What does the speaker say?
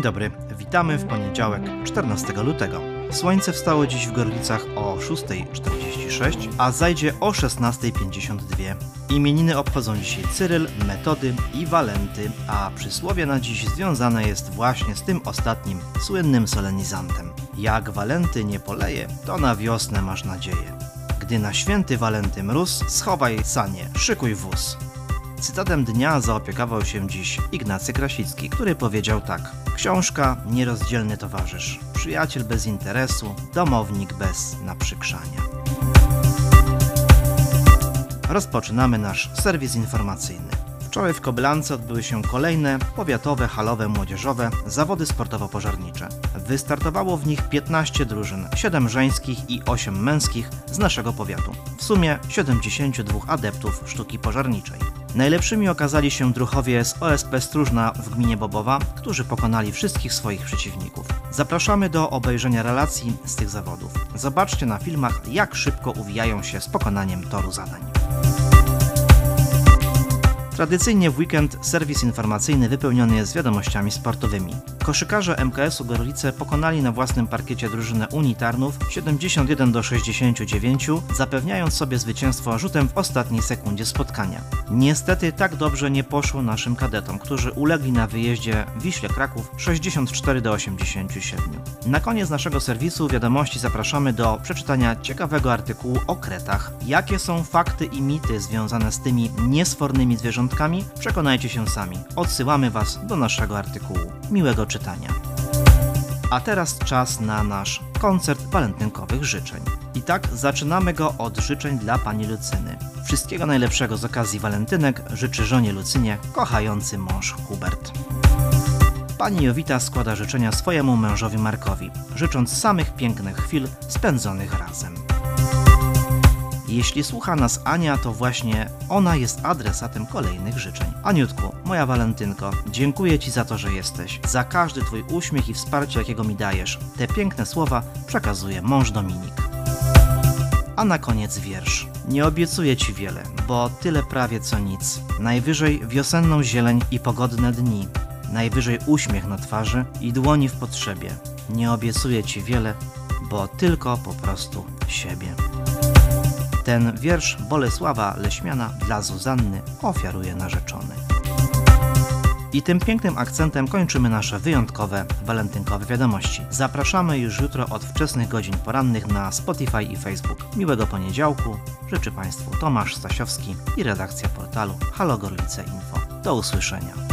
dobry, witamy w poniedziałek 14 lutego. Słońce wstało dziś w Gorlicach o 6.46, a zajdzie o 16.52. Imieniny obchodzą dzisiaj Cyryl, Metody i Walenty, a przysłowie na dziś związane jest właśnie z tym ostatnim, słynnym solenizantem. Jak Walenty nie poleje, to na wiosnę masz nadzieję. Gdy na święty Walenty mróz, schowaj sanie, szykuj wóz. Cytatem dnia zaopiekował się dziś Ignacy Krasicki, który powiedział tak: Książka nierozdzielny towarzysz, przyjaciel bez interesu, domownik bez naprzykrzania. Rozpoczynamy nasz serwis informacyjny. Wczoraj w Kobylance odbyły się kolejne powiatowe, halowe, młodzieżowe zawody sportowo-pożarnicze. Wystartowało w nich 15 drużyn, 7 żeńskich i 8 męskich z naszego powiatu. W sumie 72 adeptów sztuki pożarniczej. Najlepszymi okazali się druchowie z OSP Stróżna w gminie Bobowa, którzy pokonali wszystkich swoich przeciwników. Zapraszamy do obejrzenia relacji z tych zawodów. Zobaczcie na filmach, jak szybko uwijają się z pokonaniem toru zadań. Tradycyjnie w weekend serwis informacyjny wypełniony jest wiadomościami sportowymi. Koszykarze MKS-u Gorlice pokonali na własnym parkiecie drużynę Unii Tarnów 71 do 69, zapewniając sobie zwycięstwo rzutem w ostatniej sekundzie spotkania. Niestety tak dobrze nie poszło naszym kadetom, którzy ulegli na wyjeździe Wiśle Kraków 64 do 87. Na koniec naszego serwisu wiadomości zapraszamy do przeczytania ciekawego artykułu o kretach. Jakie są fakty i mity związane z tymi niesfornymi Przekonajcie się sami. Odsyłamy Was do naszego artykułu. Miłego czytania. A teraz czas na nasz koncert walentynkowych życzeń. I tak zaczynamy go od życzeń dla pani Lucyny. Wszystkiego najlepszego z okazji walentynek życzy żonie Lucynie kochający mąż Hubert. Pani Jowita składa życzenia swojemu mężowi Markowi, życząc samych pięknych chwil spędzonych razem. Jeśli słucha nas Ania, to właśnie ona jest adresatem kolejnych życzeń. Aniutku, moja walentynko, dziękuję Ci za to, że jesteś, za każdy Twój uśmiech i wsparcie, jakiego mi dajesz. Te piękne słowa przekazuje mąż Dominik. A na koniec wiersz. Nie obiecuję Ci wiele, bo tyle prawie co nic. Najwyżej wiosenną zieleń i pogodne dni. Najwyżej uśmiech na twarzy i dłoni w potrzebie. Nie obiecuję Ci wiele, bo tylko po prostu siebie. Ten wiersz Bolesława Leśmiana dla Zuzanny ofiaruje narzeczony. I tym pięknym akcentem kończymy nasze wyjątkowe walentynkowe wiadomości. Zapraszamy już jutro od wczesnych godzin porannych na Spotify i Facebook. Miłego poniedziałku. Życzę Państwu Tomasz Stasiowski i redakcja portalu Halo Gorlice Info. Do usłyszenia.